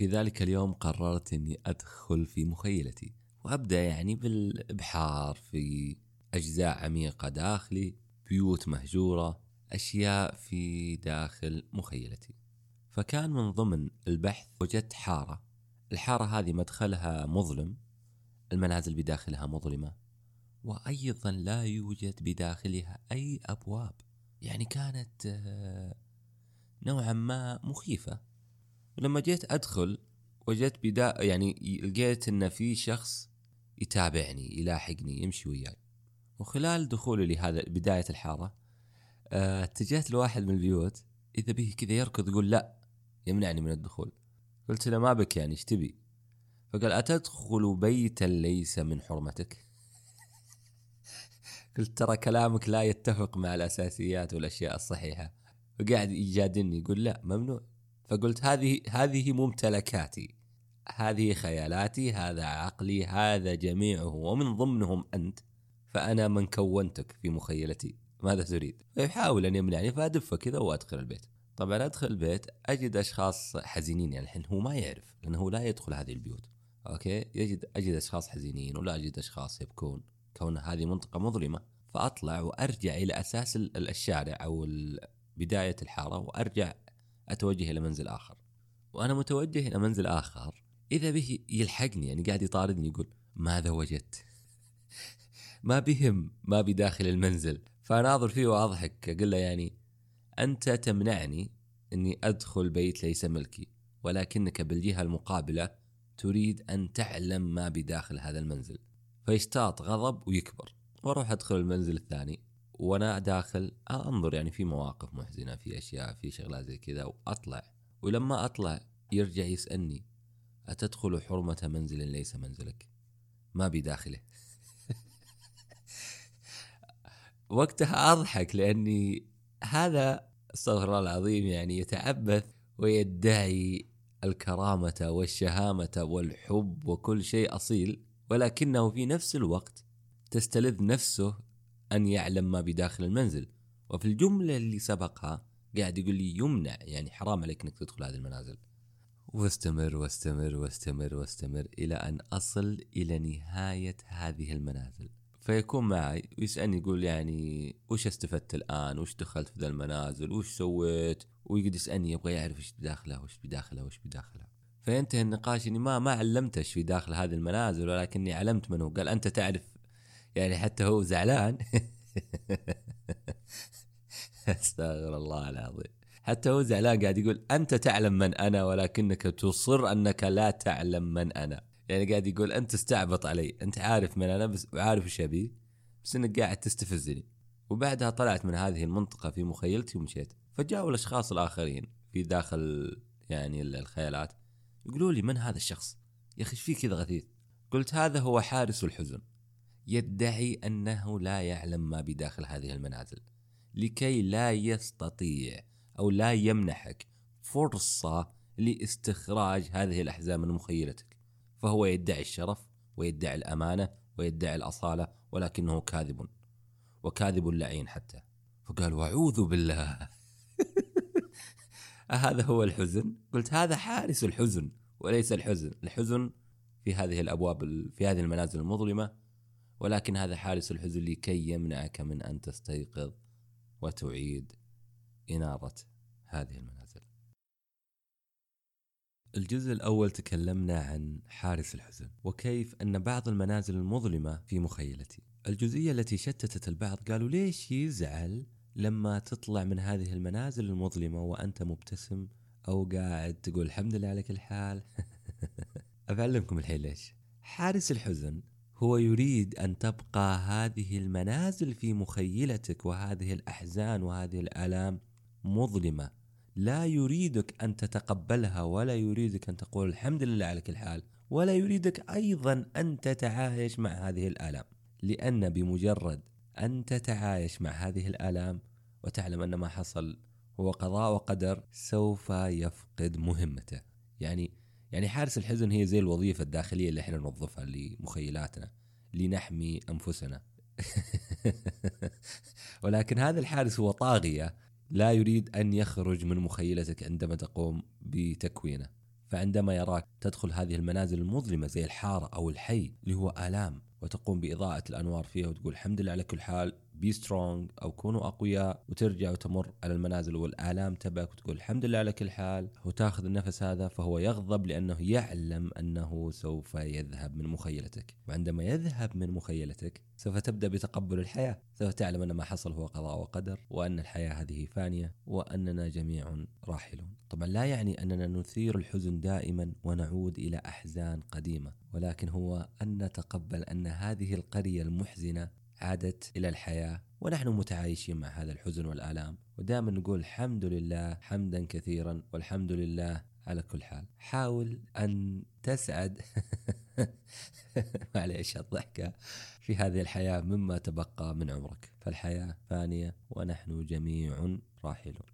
في ذلك اليوم قررت إني أدخل في مخيلتي وأبدأ يعني بالإبحار في أجزاء عميقة داخلي بيوت مهجورة أشياء في داخل مخيلتي. فكان من ضمن البحث وجدت حارة. الحارة هذه مدخلها مظلم المنازل بداخلها مظلمة وأيضا لا يوجد بداخلها أي أبواب. يعني كانت آه، نوعا ما مخيفة. ولما جيت أدخل وجدت بدا يعني لقيت إن في شخص يتابعني يلاحقني يمشي وياي. وخلال دخولي لهذا بداية الحارة آه، اتجهت لواحد من البيوت إذا به كذا يركض يقول لا يمنعني من الدخول. قلت له ما بك يعني إيش تبي؟ فقال أتدخل بيتا ليس من حرمتك؟ قلت ترى كلامك لا يتفق مع الأساسيات والأشياء الصحيحة. فقاعد يجادلني يقول لا ممنوع. فقلت هذه هذه ممتلكاتي. هذه خيالاتي هذا عقلي هذا جميعه ومن ضمنهم أنت. فأنا من كونتك في مخيلتي. ماذا تريد؟ فيحاول أن يمنعني فأدفه كذا وأدخل البيت. طبعا أدخل البيت أجد أشخاص حزينين يعني الحين هو ما يعرف لأنه لا يدخل هذه البيوت. أوكي؟ يجد أجد أشخاص حزينين ولا أجد أشخاص يبكون. كون هذه منطقة مظلمة. فأطلع وأرجع إلى أساس الشارع أو بداية الحارة وأرجع أتوجه إلى منزل آخر. وأنا متوجه إلى منزل آخر إذا به يلحقني يعني قاعد يطاردني يقول ماذا وجدت؟ ما بهم ما بداخل المنزل. فأناظر فيه وأضحك أقول له يعني أنت تمنعني أني أدخل بيت ليس ملكي ولكنك بالجهة المقابلة تريد أن تعلم ما بداخل هذا المنزل. فيشتاط غضب ويكبر وأروح أدخل المنزل الثاني. وأنا داخل أنظر يعني في مواقف محزنة في أشياء في شغلات زي كذا وأطلع. ولما أطلع يرجع يسألني أتدخل حرمة منزل ليس منزلك؟ ما بداخله وقتها أضحك لأني هذا استغفر الله العظيم يعني يتعبث ويدعي الكرامة والشهامة والحب وكل شيء أصيل ولكنه في نفس الوقت تستلذ نفسه أن يعلم ما بداخل المنزل. وفي الجملة اللي سبقها قاعد يقول لي يمنع يعني حرام عليك إنك تدخل هذه المنازل. واستمر واستمر واستمر واستمر إلى أن أصل إلى نهاية هذه المنازل. فيكون معي ويسألني يقول يعني وش استفدت الآن؟ وش دخلت في ذا المنازل؟ وش سويت؟ ويقعد يسألني يبغى يعرف إيش بداخلها وش بداخلها وش بداخلها. فينتهي النقاش إني ما ما علمته في داخل هذه المنازل ولكني علمت منه قال أنت تعرف يعني حتى هو زعلان. أستغفر الله العظيم. حتى هو زعلان قاعد يقول أنت تعلم من أنا ولكنك تصر أنك لا تعلم من أنا. يعني قاعد يقول أنت استعبط علي. أنت عارف من أنا بس وعارف إيش أبي. بس إنك قاعد تستفزني. وبعدها طلعت من هذه المنطقة في مخيلتي ومشيت. فجاءوا الأشخاص الآخرين في داخل يعني الخيالات. يقولوا لي من هذا الشخص؟ يا أخي فيه كذا غثيث؟ قلت هذا هو حارس الحزن. يدعي أنه لا يعلم ما بداخل هذه المنازل. لكي لا يستطيع أو لا يمنحك فرصة لاستخراج هذه الاحزان من مخيلتك. فهو يدعي الشرف ويدعي الأمانة ويدعي الأصالة ولكنه كاذب. وكاذب لعين حتى. فقال وأعوذ بالله. هذا هو الحزن؟ قلت هذا حارس الحزن وليس الحزن. الحزن في هذه الأبواب في هذه المنازل المظلمة ولكن هذا حارس الحزن لكي يمنعك من أن تستيقظ وتعيد إنارة هذه المنازل. الجزء الأول تكلمنا عن حارس الحزن وكيف أن بعض المنازل المظلمة في مخيلتي. الجزئية التي شتتت البعض قالوا ليش يزعل لما تطلع من هذه المنازل المظلمة وأنت مبتسم أو قاعد تقول الحمد لله على كل حال أفعلمكم الحين ليش حارس الحزن هو يريد أن تبقى هذه المنازل في مخيلتك وهذه الأحزان وهذه الآلام مظلمة. لا يريدك أن تتقبلها ولا يريدك أن تقول الحمد لله على كل حال ولا يريدك أيضا أن تتعايش مع هذه الآلام. لأن بمجرد أن تتعايش مع هذه الآلام وتعلم أن ما حصل هو قضاء وقدر سوف يفقد مهمته. يعني يعني حارس الحزن هي زي الوظيفة الداخلية اللي إحنا نوظفها لمخيلاتنا لنحمي أنفسنا. ولكن هذا الحارس هو طاغية لا يريد أن يخرج من مخيلتك عندما تقوم بتكوينه. فعندما يراك تدخل هذه المنازل المظلمة زي الحارة أو الحي اللي هو آلام وتقوم بإضاءة الأنوار فيها وتقول الحمد لله على كل حال be strong أو كونوا أقوياء وترجع وتمر على المنازل والآلام تبعك وتقول الحمد لله على كل حال. وتأخذ النفس هذا فهو يغضب لأنه يعلم أنه سوف يذهب من مخيلتك. وعندما يذهب من مخيلتك سوف تبدأ بتقبل الحياة. سوف تعلم أن ما حصل هو قضاء وقدر وأن الحياة هذه فانية وأننا جميع راحلون. طبعا لا يعني أننا نثير الحزن دائما ونعود إلى أحزان قديمة. ولكن هو أن نتقبل أن هذه القرية المحزنة عادت إلى الحياة ونحن متعايشين مع هذا الحزن والآلام ودائما نقول الحمد لله حمدا كثيرا والحمد لله على كل حال. حاول أن تسعد معليش الضحكة في هذه الحياة مما تبقى من عمرك. فالحياة فانية ونحن جميع راحلون.